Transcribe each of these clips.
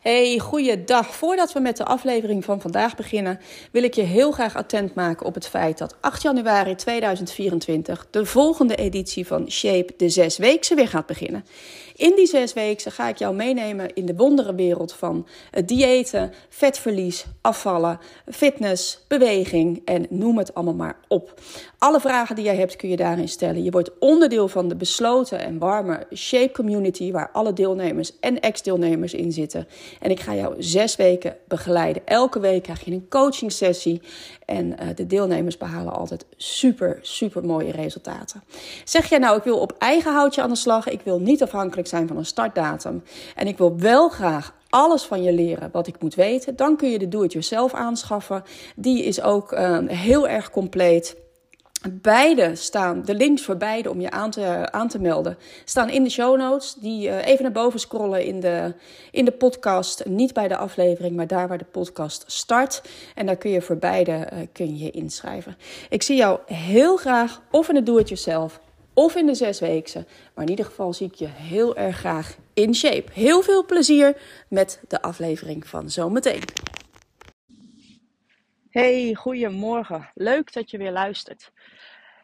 Hey, goeiedag. Voordat we met de aflevering van vandaag beginnen, wil ik je heel graag attent maken op het feit dat 8 januari 2024 de volgende editie van Shape de zesweekse weer gaat beginnen. In die zes weken ga ik jou meenemen in de wonderenwereld van diëten, vetverlies, afvallen, fitness, beweging en noem het allemaal maar op. Alle vragen die jij hebt kun je daarin stellen. Je wordt onderdeel van de besloten en warme Shape community waar alle deelnemers en ex-deelnemers in zitten. En ik ga jou zes weken begeleiden. Elke week krijg je een coaching sessie en uh, de deelnemers behalen altijd super, super mooie resultaten. Zeg jij nou, ik wil op eigen houtje aan de slag, ik wil niet afhankelijk zijn van een startdatum. En ik wil wel graag alles van je leren wat ik moet weten. Dan kun je de do-it-yourself aanschaffen. Die is ook uh, heel erg compleet. Beide staan, de links voor beide om je aan te, aan te melden, staan in de show notes. Die uh, even naar boven scrollen in de, in de podcast. Niet bij de aflevering, maar daar waar de podcast start. En daar kun je voor beide uh, kun je inschrijven. Ik zie jou heel graag of in de do-it-yourself of in de zesweekse. Maar in ieder geval zie ik je heel erg graag in shape. Heel veel plezier met de aflevering van zometeen. Hey, goedemorgen. Leuk dat je weer luistert.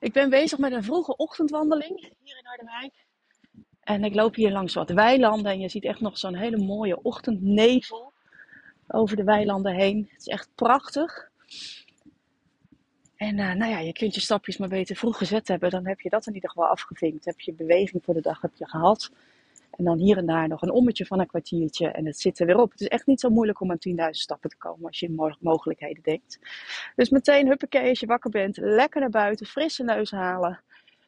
Ik ben bezig met een vroege ochtendwandeling hier in Harderwijk. En ik loop hier langs wat weilanden en je ziet echt nog zo'n hele mooie ochtendnevel over de weilanden heen. Het is echt prachtig. En uh, nou ja, je kunt je stapjes maar beter vroeg gezet hebben. Dan heb je dat in ieder geval afgevinkt. Heb je beweging voor de dag heb je gehad. En dan hier en daar nog een ommetje van een kwartiertje. En het zit er weer op. Het is echt niet zo moeilijk om aan 10.000 stappen te komen als je in mogelijkheden denkt. Dus meteen huppakee als je wakker bent. Lekker naar buiten. Frisse neus halen.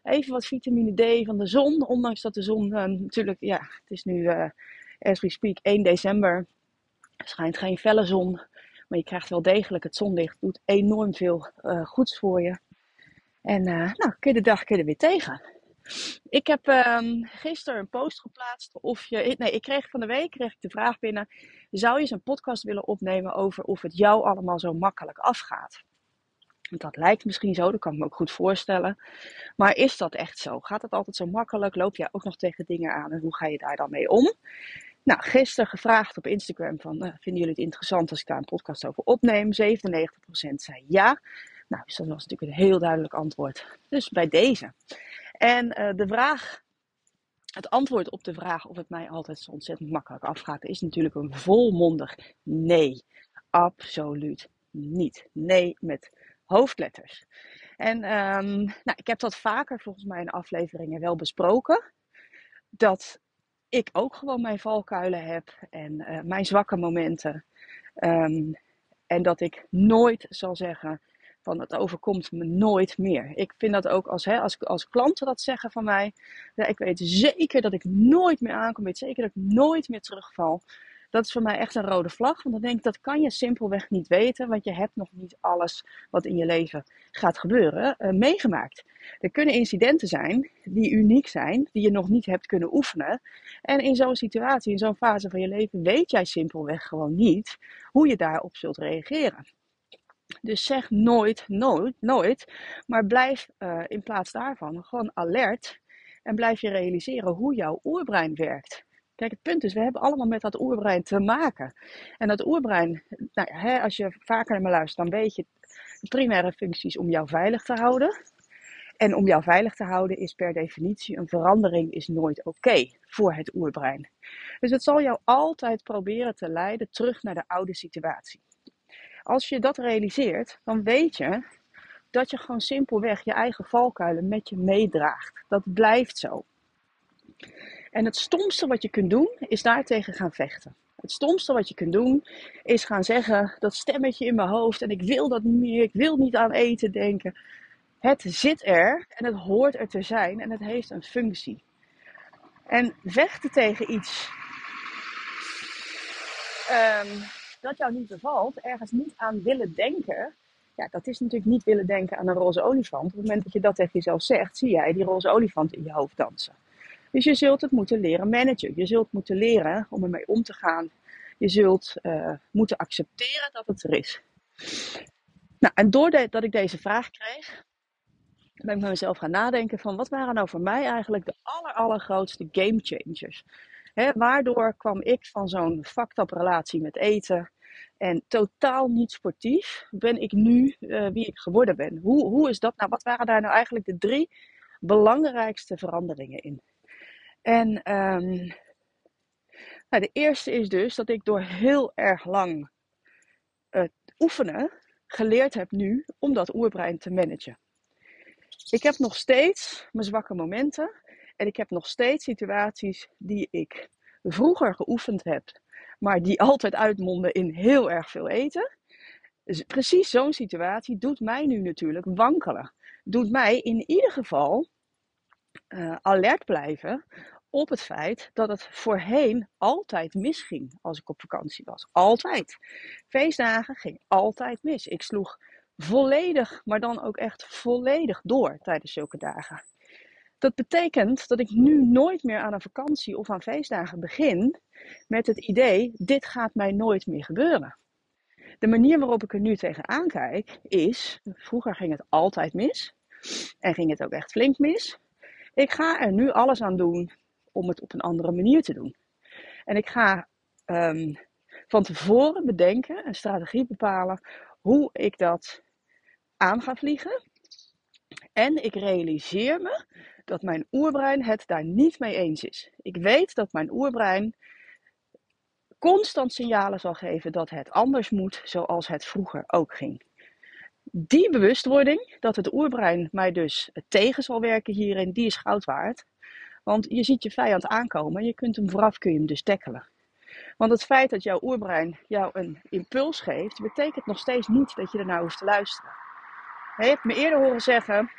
Even wat vitamine D van de zon. Ondanks dat de zon uh, natuurlijk, ja, het is nu uh, as we speak 1 december. Er schijnt geen felle zon. Maar je krijgt wel degelijk het zonlicht. Doet enorm veel uh, goeds voor je. En uh, nou, kun je de dag je er weer tegen. Ik heb um, gisteren een post geplaatst. Of je, nee, ik kreeg van de week kreeg ik de vraag binnen. Zou je eens een podcast willen opnemen over of het jou allemaal zo makkelijk afgaat? Want dat lijkt misschien zo, dat kan ik me ook goed voorstellen. Maar is dat echt zo? Gaat het altijd zo makkelijk? Loop jij ook nog tegen dingen aan en hoe ga je daar dan mee om? Nou, gisteren gevraagd op Instagram van, uh, vinden jullie het interessant als ik daar een podcast over opneem? 97% zei ja. Nou, dus dat was natuurlijk een heel duidelijk antwoord. Dus bij deze. En uh, de vraag, het antwoord op de vraag of het mij altijd zo ontzettend makkelijk afgaat, is natuurlijk een volmondig nee. Absoluut niet. Nee met hoofdletters. En um, nou, ik heb dat vaker volgens mij in afleveringen wel besproken. Dat ik ook gewoon mijn valkuilen heb en uh, mijn zwakke momenten. Um, en dat ik nooit zal zeggen van het overkomt me nooit meer. Ik vind dat ook als, hè, als, als klanten dat zeggen van mij. Ja, ik weet zeker dat ik nooit meer aankom. Ik weet zeker dat ik nooit meer terugval. Dat is voor mij echt een rode vlag. Want dan denk ik, dat kan je simpelweg niet weten. Want je hebt nog niet alles wat in je leven gaat gebeuren uh, meegemaakt. Er kunnen incidenten zijn die uniek zijn, die je nog niet hebt kunnen oefenen. En in zo'n situatie, in zo'n fase van je leven, weet jij simpelweg gewoon niet hoe je daarop zult reageren. Dus zeg nooit, nooit, nooit. Maar blijf uh, in plaats daarvan gewoon alert. En blijf je realiseren hoe jouw oerbrein werkt. Kijk, het punt is, we hebben allemaal met dat oerbrein te maken. En dat oerbrein, nou hè, als je vaker naar me luistert, dan weet je, de primaire functie is om jou veilig te houden. En om jou veilig te houden is per definitie een verandering is nooit oké voor het oerbrein. Dus het zal jou altijd proberen te leiden terug naar de oude situatie. Als je dat realiseert, dan weet je dat je gewoon simpelweg je eigen valkuilen met je meedraagt. Dat blijft zo. En het stomste wat je kunt doen, is daartegen gaan vechten. Het stomste wat je kunt doen, is gaan zeggen, dat stemmetje in mijn hoofd en ik wil dat niet meer, ik wil niet aan eten denken. Het zit er en het hoort er te zijn en het heeft een functie. En vechten tegen iets um, dat jou niet bevalt, ergens niet aan willen denken. Ja, dat is natuurlijk niet willen denken aan een roze olifant. Op het moment dat je dat tegen jezelf zegt, zie jij die roze olifant in je hoofd dansen. Dus je zult het moeten leren managen. Je zult moeten leren om ermee om te gaan. Je zult uh, moeten accepteren dat het er is. Nou, en doordat ik deze vraag kreeg, ben ik met mezelf gaan nadenken van wat waren nou voor mij eigenlijk de aller, allergrootste game changers. Waardoor kwam ik van zo'n fucked relatie met eten en totaal niet sportief, ben ik nu uh, wie ik geworden ben. Hoe, hoe is dat nou? Wat waren daar nou eigenlijk de drie belangrijkste veranderingen in? En um, nou, de eerste is dus dat ik door heel erg lang uh, oefenen geleerd heb nu om dat oerbrein te managen. Ik heb nog steeds mijn zwakke momenten en ik heb nog steeds situaties die ik vroeger geoefend heb, maar die altijd uitmonden in heel erg veel eten. Precies zo'n situatie doet mij nu natuurlijk wankelen. Doet mij in ieder geval uh, alert blijven op het feit dat het voorheen altijd misging als ik op vakantie was. Altijd. Feestdagen ging altijd mis. Ik sloeg volledig, maar dan ook echt volledig door tijdens zulke dagen. Dat betekent dat ik nu nooit meer aan een vakantie of aan feestdagen begin met het idee: dit gaat mij nooit meer gebeuren. De manier waarop ik er nu tegenaan kijk is: vroeger ging het altijd mis en ging het ook echt flink mis. Ik ga er nu alles aan doen om het op een andere manier te doen. En ik ga um, van tevoren bedenken, een strategie bepalen hoe ik dat aan ga vliegen. En ik realiseer me dat mijn oerbrein het daar niet mee eens is. Ik weet dat mijn oerbrein constant signalen zal geven dat het anders moet zoals het vroeger ook ging. Die bewustwording, dat het oerbrein mij dus tegen zal werken hierin, die is goud waard. Want je ziet je vijand aankomen en je kunt hem vooraf kun je hem dus tackelen. Want het feit dat jouw oerbrein jou een impuls geeft, betekent nog steeds niet dat je er nou hoeft te luisteren. Je hebt me eerder horen zeggen,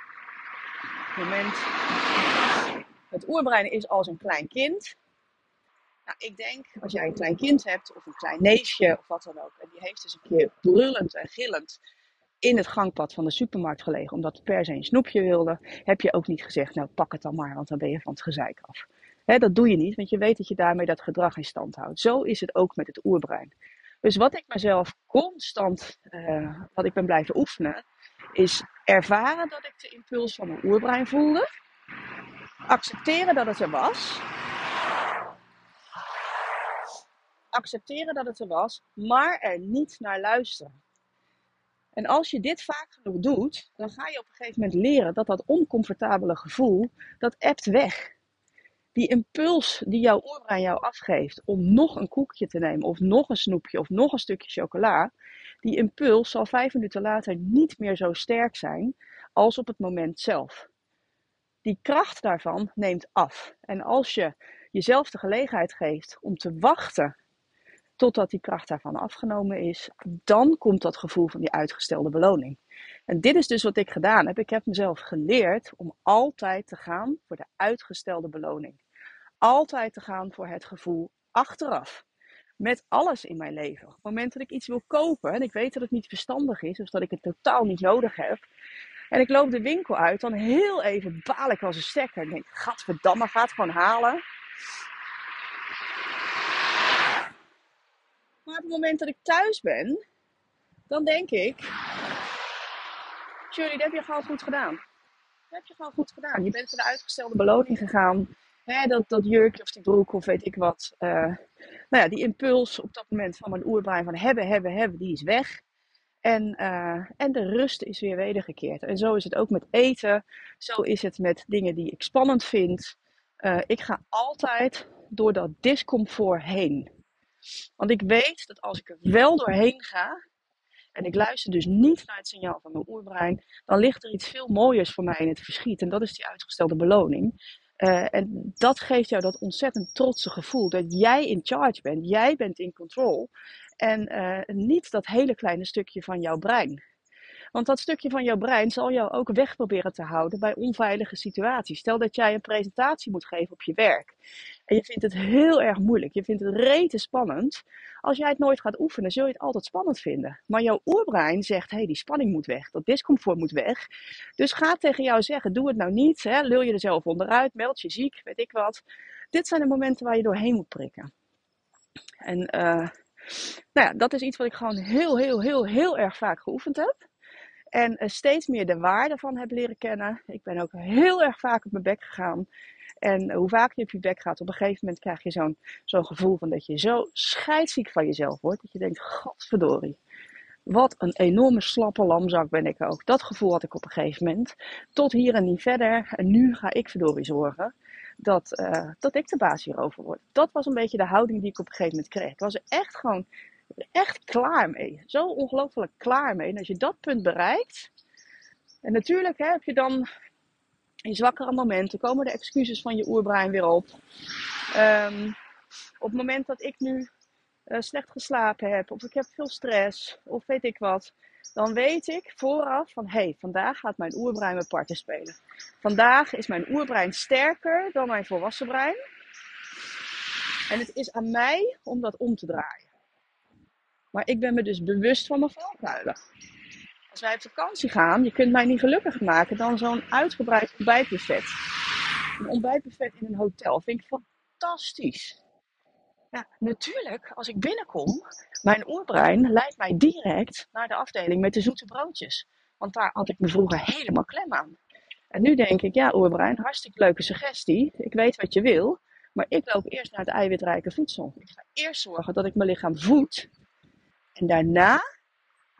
moment, het oerbrein is als een klein kind. Nou, ik denk, als jij een klein kind hebt, of een klein neefje, of wat dan ook, en die heeft dus een keer brullend en gillend in het gangpad van de supermarkt gelegen, omdat per se een snoepje wilde, heb je ook niet gezegd, nou pak het dan maar, want dan ben je van het gezeik af. dat doe je niet, want je weet dat je daarmee dat gedrag in stand houdt. Zo is het ook met het oerbrein. Dus wat ik mezelf constant, uh, wat ik ben blijven oefenen, is ervaren dat ik de impuls van mijn oerbrein voelde. Accepteren dat het er was. Accepteren dat het er was, maar er niet naar luisteren. En als je dit vaak genoeg doet, dan ga je op een gegeven moment leren dat dat oncomfortabele gevoel, dat ebt weg. Die impuls die jouw oerbrein jou afgeeft om nog een koekje te nemen, of nog een snoepje, of nog een stukje chocola, die impuls zal vijf minuten later niet meer zo sterk zijn als op het moment zelf. Die kracht daarvan neemt af. En als je jezelf de gelegenheid geeft om te wachten totdat die kracht daarvan afgenomen is, dan komt dat gevoel van die uitgestelde beloning. En dit is dus wat ik gedaan heb. Ik heb mezelf geleerd om altijd te gaan voor de uitgestelde beloning. Altijd te gaan voor het gevoel achteraf. Met alles in mijn leven. Op het moment dat ik iets wil kopen en ik weet dat het niet verstandig is, of dat ik het totaal niet nodig heb. En ik loop de winkel uit, dan heel even baal ik als een stekker. En denk, gadverdamme, ga het gewoon halen. Maar op het moment dat ik thuis ben, dan denk ik, Shirley, dat heb je gewoon goed gedaan. Dat heb je gewoon goed gedaan. Je bent voor de uitgestelde beloning gegaan. Hè, dat, dat jurkje of die broek of weet ik wat. Uh, nou ja, die impuls op dat moment van mijn oerbrein van hebben, hebben, hebben, die is weg. En, uh, en de rust is weer wedergekeerd. En zo is het ook met eten. Zo is het met dingen die ik spannend vind. Uh, ik ga altijd door dat discomfort heen. Want ik weet dat als ik er wel doorheen ga, en ik luister dus niet naar het signaal van mijn oerbrein, dan ligt er iets veel mooiers voor mij in het verschiet. En dat is die uitgestelde beloning. Uh, en dat geeft jou dat ontzettend trotse gevoel dat jij in charge bent, jij bent in control. En uh, niet dat hele kleine stukje van jouw brein. Want dat stukje van jouw brein zal jou ook weg proberen te houden bij onveilige situaties. Stel dat jij een presentatie moet geven op je werk. En je vindt het heel erg moeilijk. Je vindt het rete spannend. Als jij het nooit gaat oefenen, zul je het altijd spannend vinden. Maar jouw oerbrein zegt, hé, hey, die spanning moet weg. Dat discomfort moet weg. Dus ga tegen jou zeggen, doe het nou niet. Hè? Lul je er zelf onderuit, meld je ziek, weet ik wat. Dit zijn de momenten waar je doorheen moet prikken. En uh, nou ja, dat is iets wat ik gewoon heel, heel, heel, heel erg vaak geoefend heb. En uh, steeds meer de waarde van heb leren kennen. Ik ben ook heel erg vaak op mijn bek gegaan. En hoe vaker je op je bek gaat, op een gegeven moment krijg je zo'n gevoel van dat je zo scheidsziek van jezelf wordt. Dat je denkt, godverdorie. Wat een enorme slappe lamzak ben ik ook. Dat gevoel had ik op een gegeven moment. Tot hier en niet verder. En nu ga ik verdorie zorgen dat, uh, dat ik de baas hierover word. Dat was een beetje de houding die ik op een gegeven moment kreeg. Ik was er echt gewoon echt klaar mee. Zo ongelooflijk klaar mee. En als je dat punt bereikt. En natuurlijk hè, heb je dan in zwakkere momenten komen de excuses van je oerbrein weer op. Um, op het moment dat ik nu uh, slecht geslapen heb, of ik heb veel stress, of weet ik wat, dan weet ik vooraf van hé, hey, vandaag gaat mijn oerbrein mijn parten spelen. Vandaag is mijn oerbrein sterker dan mijn volwassen brein. En het is aan mij om dat om te draaien. Maar ik ben me dus bewust van mijn valkuilen. Als wij op vakantie gaan, je kunt mij niet gelukkiger maken dan zo'n uitgebreid ontbijtbuffet. Een ontbijtbuffet in een hotel vind ik fantastisch. Ja, natuurlijk, als ik binnenkom, mijn oerbrein leidt mij direct naar de afdeling met de zoete broodjes. Want daar had ik me vroeger helemaal klem aan. En nu denk ik, ja oerbrein, hartstikke leuke suggestie. Ik weet wat je wil. Maar ik loop eerst naar het eiwitrijke voedsel. Ik ga eerst zorgen dat ik mijn lichaam voed. En daarna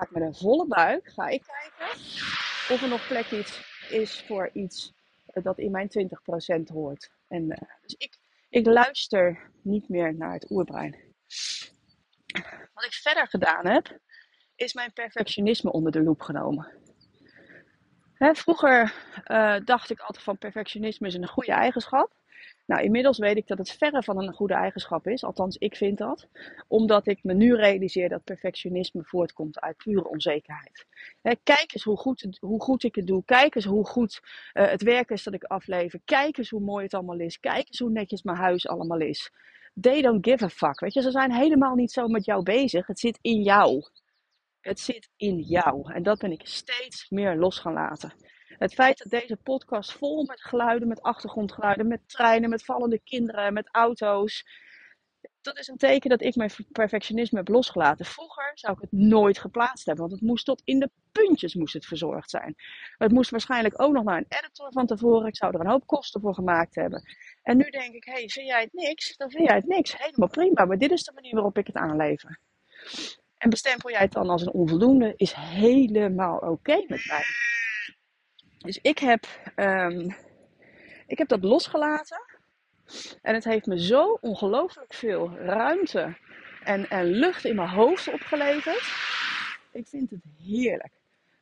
met een volle buik ga ik kijken of er nog plek iets is voor iets dat in mijn 20% hoort. En, uh, dus ik, ik luister niet meer naar het oerbrein. Wat ik verder gedaan heb, is mijn perfectionisme onder de loep genomen. Hè, vroeger uh, dacht ik altijd van perfectionisme is een goede eigenschap. Nou, inmiddels weet ik dat het verre van een goede eigenschap is. Althans, ik vind dat. Omdat ik me nu realiseer dat perfectionisme voortkomt uit pure onzekerheid. kijk eens hoe goed, hoe goed ik het doe. Kijk eens hoe goed uh, het werk is dat ik aflever. Kijk eens hoe mooi het allemaal is. Kijk eens hoe netjes mijn huis allemaal is. They don't give a fuck. Weet je, ze zijn helemaal niet zo met jou bezig. Het zit in jou. Het zit in jou. En dat ben ik steeds meer los gaan laten. Het feit dat deze podcast vol met geluiden, met achtergrondgeluiden, met treinen, met vallende kinderen, met auto's. Dat is een teken dat ik mijn perfectionisme heb losgelaten. Vroeger zou ik het nooit geplaatst hebben, want het moest tot in de puntjes moest het verzorgd zijn. Het moest waarschijnlijk ook nog naar een editor van tevoren. Ik zou er een hoop kosten voor gemaakt hebben. En nu denk ik, hey, vind jij het niks? Dan vind jij het niks. Helemaal prima, maar dit is de manier waarop ik het aanlever. En bestempel jij het dan als een onvoldoende, is helemaal oké met mij. Dus ik heb, um, ik heb dat losgelaten. En het heeft me zo ongelooflijk veel ruimte en, en lucht in mijn hoofd opgeleverd. Ik vind het heerlijk.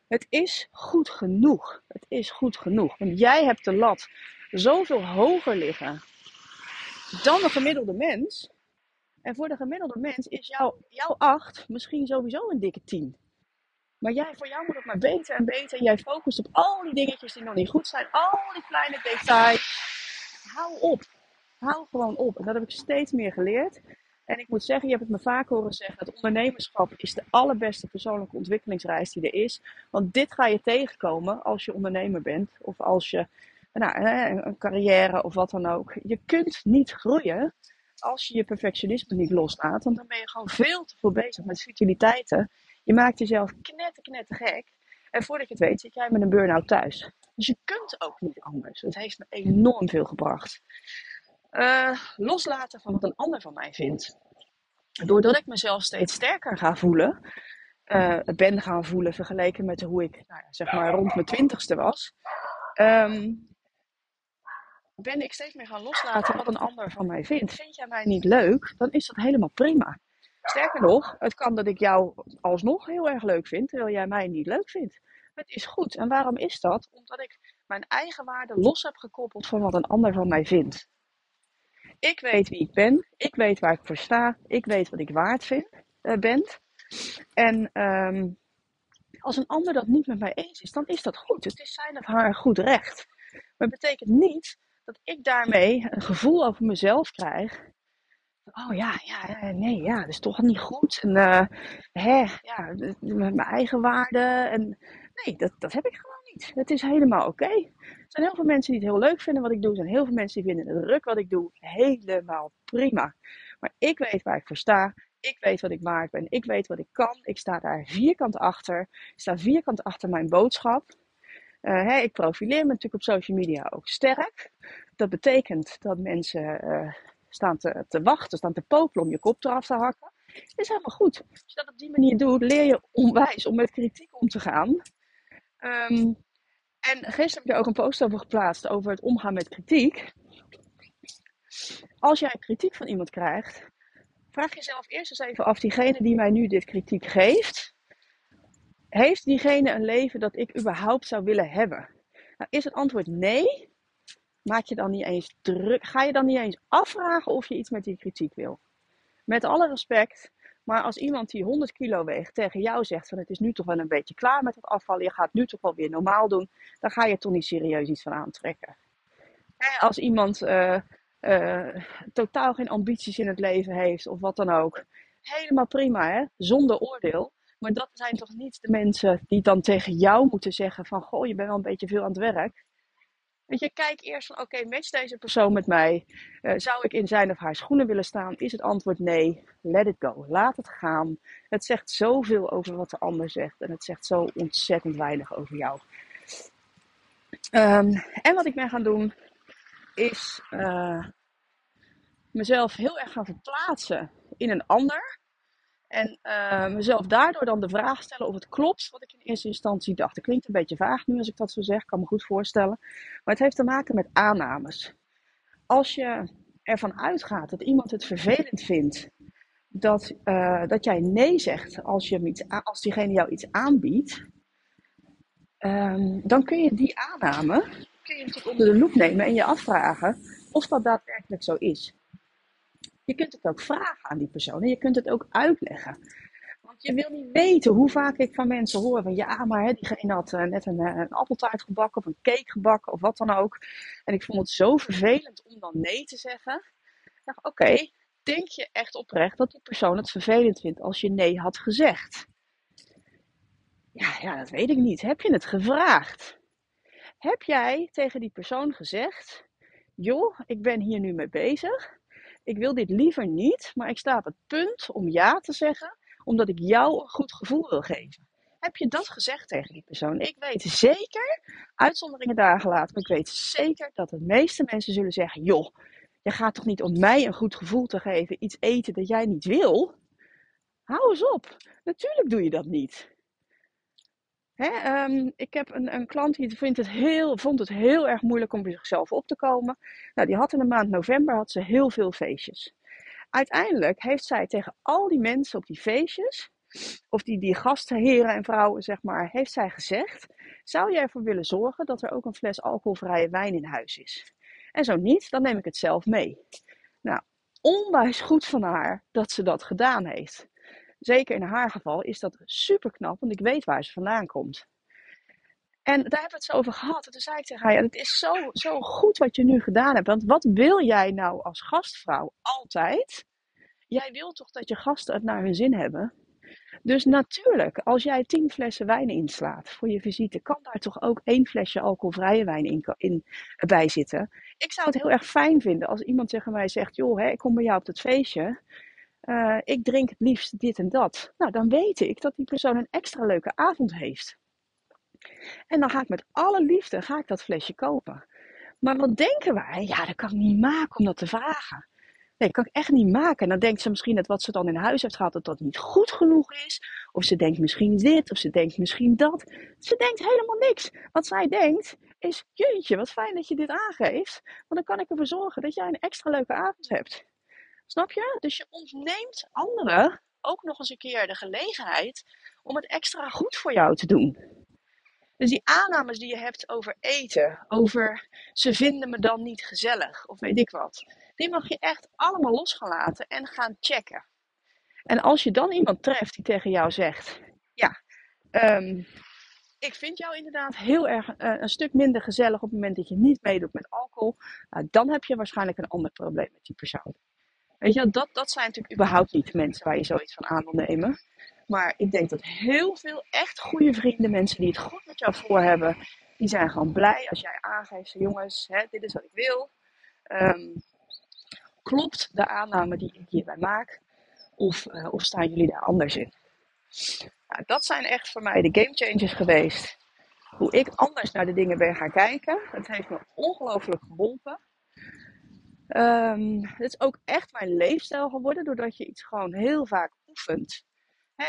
Het is goed genoeg. Het is goed genoeg. Want jij hebt de lat zoveel hoger liggen dan de gemiddelde mens. En voor de gemiddelde mens is jouw, jouw 8 misschien sowieso een dikke 10. Maar jij, voor jou moet het maar beter en beter. Jij focust op al die dingetjes die nog niet goed zijn. Al die kleine details. Hou op. Hou gewoon op. En dat heb ik steeds meer geleerd. En ik moet zeggen, je hebt het me vaak horen zeggen, het ondernemerschap is de allerbeste persoonlijke ontwikkelingsreis die er is. Want dit ga je tegenkomen als je ondernemer bent of als je nou, een carrière of wat dan ook. Je kunt niet groeien als je je perfectionisme niet loslaat, want dan ben je gewoon veel te veel bezig met futiliteiten je maakt jezelf knetter, knetter gek. En voordat je het weet zit jij met een burn-out thuis. Dus je kunt ook niet anders. Het heeft me enorm veel gebracht. Uh, loslaten van wat een ander van mij vindt. Doordat ik mezelf steeds sterker ga voelen, uh, ben gaan voelen vergeleken met hoe ik nou ja, zeg maar rond mijn twintigste was, um, ben ik steeds meer gaan loslaten wat een ander van mij vindt. Vind jij mij niet leuk, dan is dat helemaal prima. Sterker nog, het kan dat ik jou alsnog heel erg leuk vind, terwijl jij mij niet leuk vindt. Het is goed. En waarom is dat? Omdat ik mijn eigen waarde los heb gekoppeld van wat een ander van mij vindt. Ik weet wie ik ben. Ik weet waar ik voor sta. Ik weet wat ik waard vind, uh, ben. En ehm, als een ander dat niet met mij eens is, dan is dat goed. Het is zijn of haar goed recht. Maar het betekent niet dat ik daarmee een gevoel over mezelf krijg oh ja, ja, nee, ja, dat is toch niet goed. En uh, hè, ja, mijn eigen waarde. En nee, dat, dat heb ik gewoon niet. Het is helemaal oké. Er zijn heel veel mensen die het heel leuk vinden wat ik doe. Er zijn heel veel mensen die vinden het druk wat ik doe. Helemaal prima. Maar ik weet waar ik voor sta. Ik weet wat ik waard ben. Ik weet wat ik kan. Ik sta daar vierkant achter. Ik sta vierkant achter mijn boodschap. Uh, ik profileer me natuurlijk op social media ook sterk. dat betekent dat mensen uh, staan te, te wachten, staan te popelen om je kop eraf te hakken. Is helemaal goed. Als je dat op die manier doet, leer je onwijs om met kritiek om te gaan. Um, en gisteren heb je ook een post over geplaatst over het omgaan met kritiek. Als jij kritiek van iemand krijgt, vraag jezelf eerst eens even af, diegene die mij nu dit kritiek geeft, heeft diegene een leven dat ik überhaupt zou willen hebben? Nou, is het antwoord nee? Maak je dan niet eens druk? Ga je dan niet eens afvragen of je iets met die kritiek wil? Met alle respect, maar als iemand die 100 kilo weegt tegen jou zegt van het is nu toch wel een beetje klaar met het afvallen, je gaat nu toch wel weer normaal doen, dan ga je toch niet serieus iets van aantrekken. Als iemand uh, uh, totaal geen ambities in het leven heeft of wat dan ook, helemaal prima hè, zonder oordeel. Maar dat zijn toch niet de mensen die dan tegen jou moeten zeggen van goh, je bent wel een beetje veel aan het werk. Weet je, kijk eerst van oké, matcht deze persoon met mij? Uh, zou ik in zijn of haar schoenen willen staan? Is het antwoord nee? Let it go. Laat het gaan. Het zegt zoveel over wat de ander zegt. En het zegt zo ontzettend weinig over jou. Um, en wat ik ben gaan doen, is uh, mezelf heel erg gaan verplaatsen in een ander. En uh, mezelf daardoor dan de vraag stellen of het klopt wat ik in eerste instantie dacht. Het klinkt een beetje vaag nu als ik dat zo zeg, kan me goed voorstellen. Maar het heeft te maken met aannames. Als je ervan uitgaat dat iemand het vervelend vindt dat, uh, dat jij nee zegt als, je iets, als diegene jou iets aanbiedt, um, dan kun je die aanname kun je onder de loep nemen en je afvragen of dat daadwerkelijk zo is. Je kunt het ook vragen aan die persoon en je kunt het ook uitleggen. Want je wil niet weten hoe vaak ik van mensen hoor van ja, maar hè, diegene had uh, net een, uh, een, appeltaart gebakken of een cake gebakken of wat dan ook. En ik vond het zo vervelend om dan nee te zeggen. Dacht, oké, denk je echt oprecht dat die persoon het vervelend vindt als je nee had gezegd? Ja, ja, dat weet ik niet. Heb je het gevraagd? Heb jij tegen die persoon gezegd, joh, ik ben hier nu mee bezig ik wil dit liever niet, maar ik sta op het punt om ja te zeggen, omdat ik jou een goed gevoel wil geven. Heb je dat gezegd tegen die persoon? Ik weet zeker, uitzonderingen daar gelaten, maar ik weet zeker dat de meeste mensen zullen zeggen: joh, je gaat toch niet om mij een goed gevoel te geven, iets eten dat jij niet wil? Hou eens op. Natuurlijk doe je dat niet. Hè, um, ik heb een, een, klant die vindt het heel, vond het heel erg moeilijk om bij zichzelf op te komen. Nou, die had in de maand november had ze heel veel feestjes. Uiteindelijk heeft zij tegen al die mensen op die feestjes, of die, die gastheren en vrouwen zeg maar, heeft zij gezegd: Zou jij ervoor willen zorgen dat er ook een fles alcoholvrije wijn in huis is? En zo niet, dan neem ik het zelf mee. Nou, onwijs goed van haar dat ze dat gedaan heeft zeker in haar geval, is dat super knap, want ik weet waar ze vandaan komt. En daar hebben we het zo over gehad. En toen zei ik tegen haar, het is zo, zo goed wat je nu gedaan hebt. Want wat wil jij nou als gastvrouw altijd? Jij wilt toch dat je gasten het naar hun zin hebben? Dus natuurlijk, als jij tien flessen wijn inslaat voor je visite, kan daar toch ook één flesje alcoholvrije wijn in, in, bij zitten. Ik zou het heel erg fijn vinden als iemand tegen mij zegt, joh, hè, ik kom bij jou op dat feestje. Uh, ik drink het liefst dit en dat. Nou, dan weet ik dat die persoon een extra leuke avond heeft. En dan ga ik met alle liefde ga ik dat flesje kopen. Maar wat denken wij? Ja, dat kan ik niet maken om dat te vragen. Nee, dat kan ik echt niet maken. En dan denkt ze misschien dat wat ze dan in huis heeft gehad, dat dat niet goed genoeg is. Of ze denkt misschien dit, of ze denkt misschien dat. Ze denkt helemaal niks. Wat zij denkt is, jeetje, wat fijn dat je dit aangeeft. Want dan kan ik ervoor zorgen dat jij een extra leuke avond hebt. Snap je? Dus je ontneemt anderen ook nog eens een keer de gelegenheid om het extra goed voor jou te doen. Dus die aannames die je hebt over eten, over ze vinden me dan niet gezellig of weet ik wat, die mag je echt allemaal los gaan laten en gaan checken. En als je dan iemand treft die tegen jou zegt: Ja, um, ik vind jou inderdaad heel erg uh, een stuk minder gezellig op het moment dat je niet meedoet met alcohol, nou, dan heb je waarschijnlijk een ander probleem met die persoon. Weet je, dat, dat zijn natuurlijk überhaupt niet mensen waar je zoiets van aan wil nemen. Maar ik denk dat heel veel echt goede vrienden, mensen die het goed met jou voor hebben, die zijn gewoon blij als jij aangeeft, jongens, hè, dit is wat ik wil. Um, klopt de aanname die ik hierbij maak? Of, uh, of staan jullie daar anders in? Nou, dat zijn echt voor mij de game changers geweest. Hoe ik anders naar de dingen ben gaan kijken. Het heeft me ongelooflijk geholpen. Um, het is ook echt mijn leefstijl geworden, doordat je iets gewoon heel vaak oefent.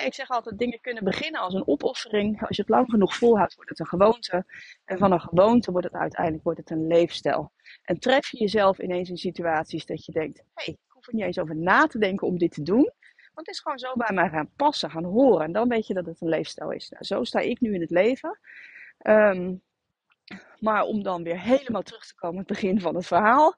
ik zeg altijd, dingen kunnen beginnen als een opoffering. Als je het lang genoeg volhoudt, wordt het een gewoonte. En van een gewoonte wordt het uiteindelijk wordt het een leefstijl. En tref je jezelf ineens in situaties dat je denkt, hé, hey, ik hoef er niet eens over na te denken om dit te doen. Want het is gewoon zo bij mij gaan passen, gaan horen. En dan weet je dat het een leefstijl is. Nou, zo sta ik nu in het leven. Um, maar om dan weer helemaal terug te komen, het begin van het verhaal.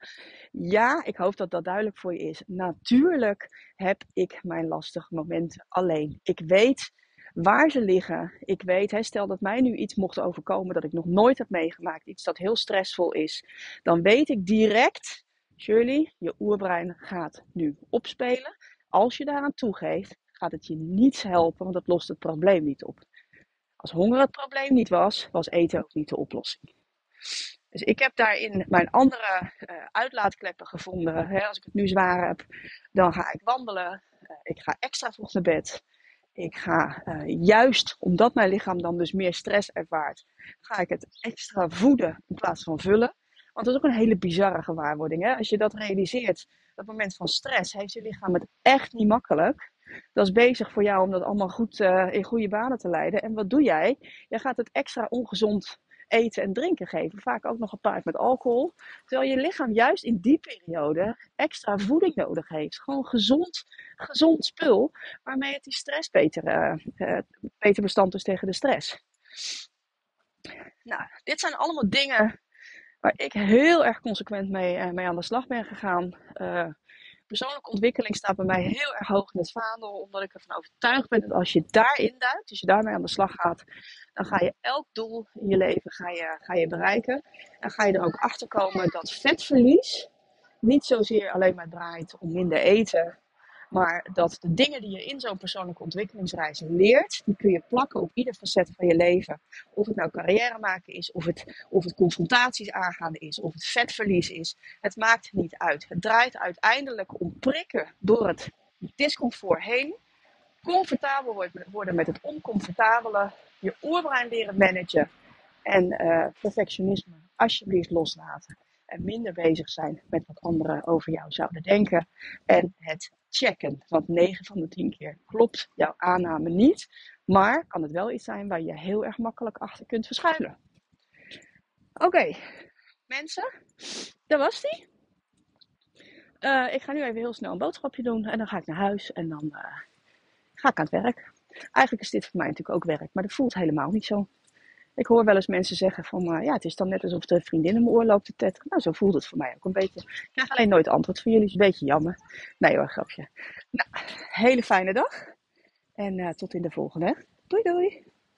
Ja, ik hoop dat dat duidelijk voor je is. Natuurlijk heb ik mijn lastige momenten alleen. Ik weet waar ze liggen. Ik weet, stel dat mij nu iets mocht overkomen dat ik nog nooit heb meegemaakt, iets dat heel stressvol is, dan weet ik direct, Shirley, je oerbrein gaat nu opspelen. Als je daaraan toegeeft, gaat het je niets helpen, want dat lost het probleem niet op. Als honger het probleem niet was, was eten ook niet de oplossing. Dus ik heb daarin mijn andere uh, uitlaatkleppen gevonden. Als ik het nu zwaar heb, dan ga ik wandelen. Uh, ik ga extra vroeg naar bed. Ik ga uh, juist, omdat mijn lichaam dan dus meer stress ervaart, ga ik het extra voeden in plaats van vullen. Want dat is ook een hele bizarre gewaarwording. Hè? Als je dat realiseert, dat moment van stress, heeft je lichaam het echt niet makkelijk. Dat is bezig voor jou om dat allemaal goed uh, in goede banen te leiden. En wat doe jij? Jij gaat het extra ongezond eten en drinken geven. Vaak ook nog gepaard met alcohol. Terwijl je lichaam juist in die periode extra voeding nodig heeft. Gewoon gezond, gezond spul. Waarmee het die stress beter, uh, beter bestand is tegen de stress. Nou, dit zijn allemaal dingen waar ik heel erg consequent mee, mee aan de slag ben gegaan persoonlijke ontwikkeling staat bij mij heel erg hoog in het vaandel. Omdat ik ervan overtuigd ben dat als je daarin duikt, als je daarmee aan de slag gaat, dan ga je elk doel in je leven ga je, ga je bereiken. En ga je er ook achter komen dat vetverlies niet zozeer alleen maar draait om minder eten. Maar dat de dingen die je in zo'n persoonlijke ontwikkelingsreis leert, die kun je plakken op ieder facet van je leven. Of het nou carrière maken is, of het, of het confrontaties aangaan is, of het vetverlies is. Het maakt niet uit. Het draait uiteindelijk om prikken door het discomfort heen. Comfortabel worden met het oncomfortabele. Je oerbrein leren managen. En uh, perfectionisme alsjeblieft loslaten. En minder bezig zijn met wat anderen over jou zouden denken. En het checken. Want 9 van de 10 keer klopt jouw aanname niet. Maar kan het wel iets zijn waar je heel erg makkelijk achter kunt verschuilen. Oké, mensen, dat was die. Uh, ik ga nu even heel snel een boodschapje doen en dan ga ik naar huis en dan uh, ga ik aan het werk. Eigenlijk is dit voor mij natuurlijk ook werk, maar dat voelt helemaal niet zo. Ik hoor wel eens mensen zeggen van, uh, ja, het is dan net alsof de vriendin in mijn oor loopt te tetteren. Nou, zo voelt het voor mij ook een beetje. Ik krijg alleen nooit antwoord van jullie, is een beetje jammer. Nee hoor, grapje. Nou, hele fijne dag. En uh, tot in de volgende. Doei doei.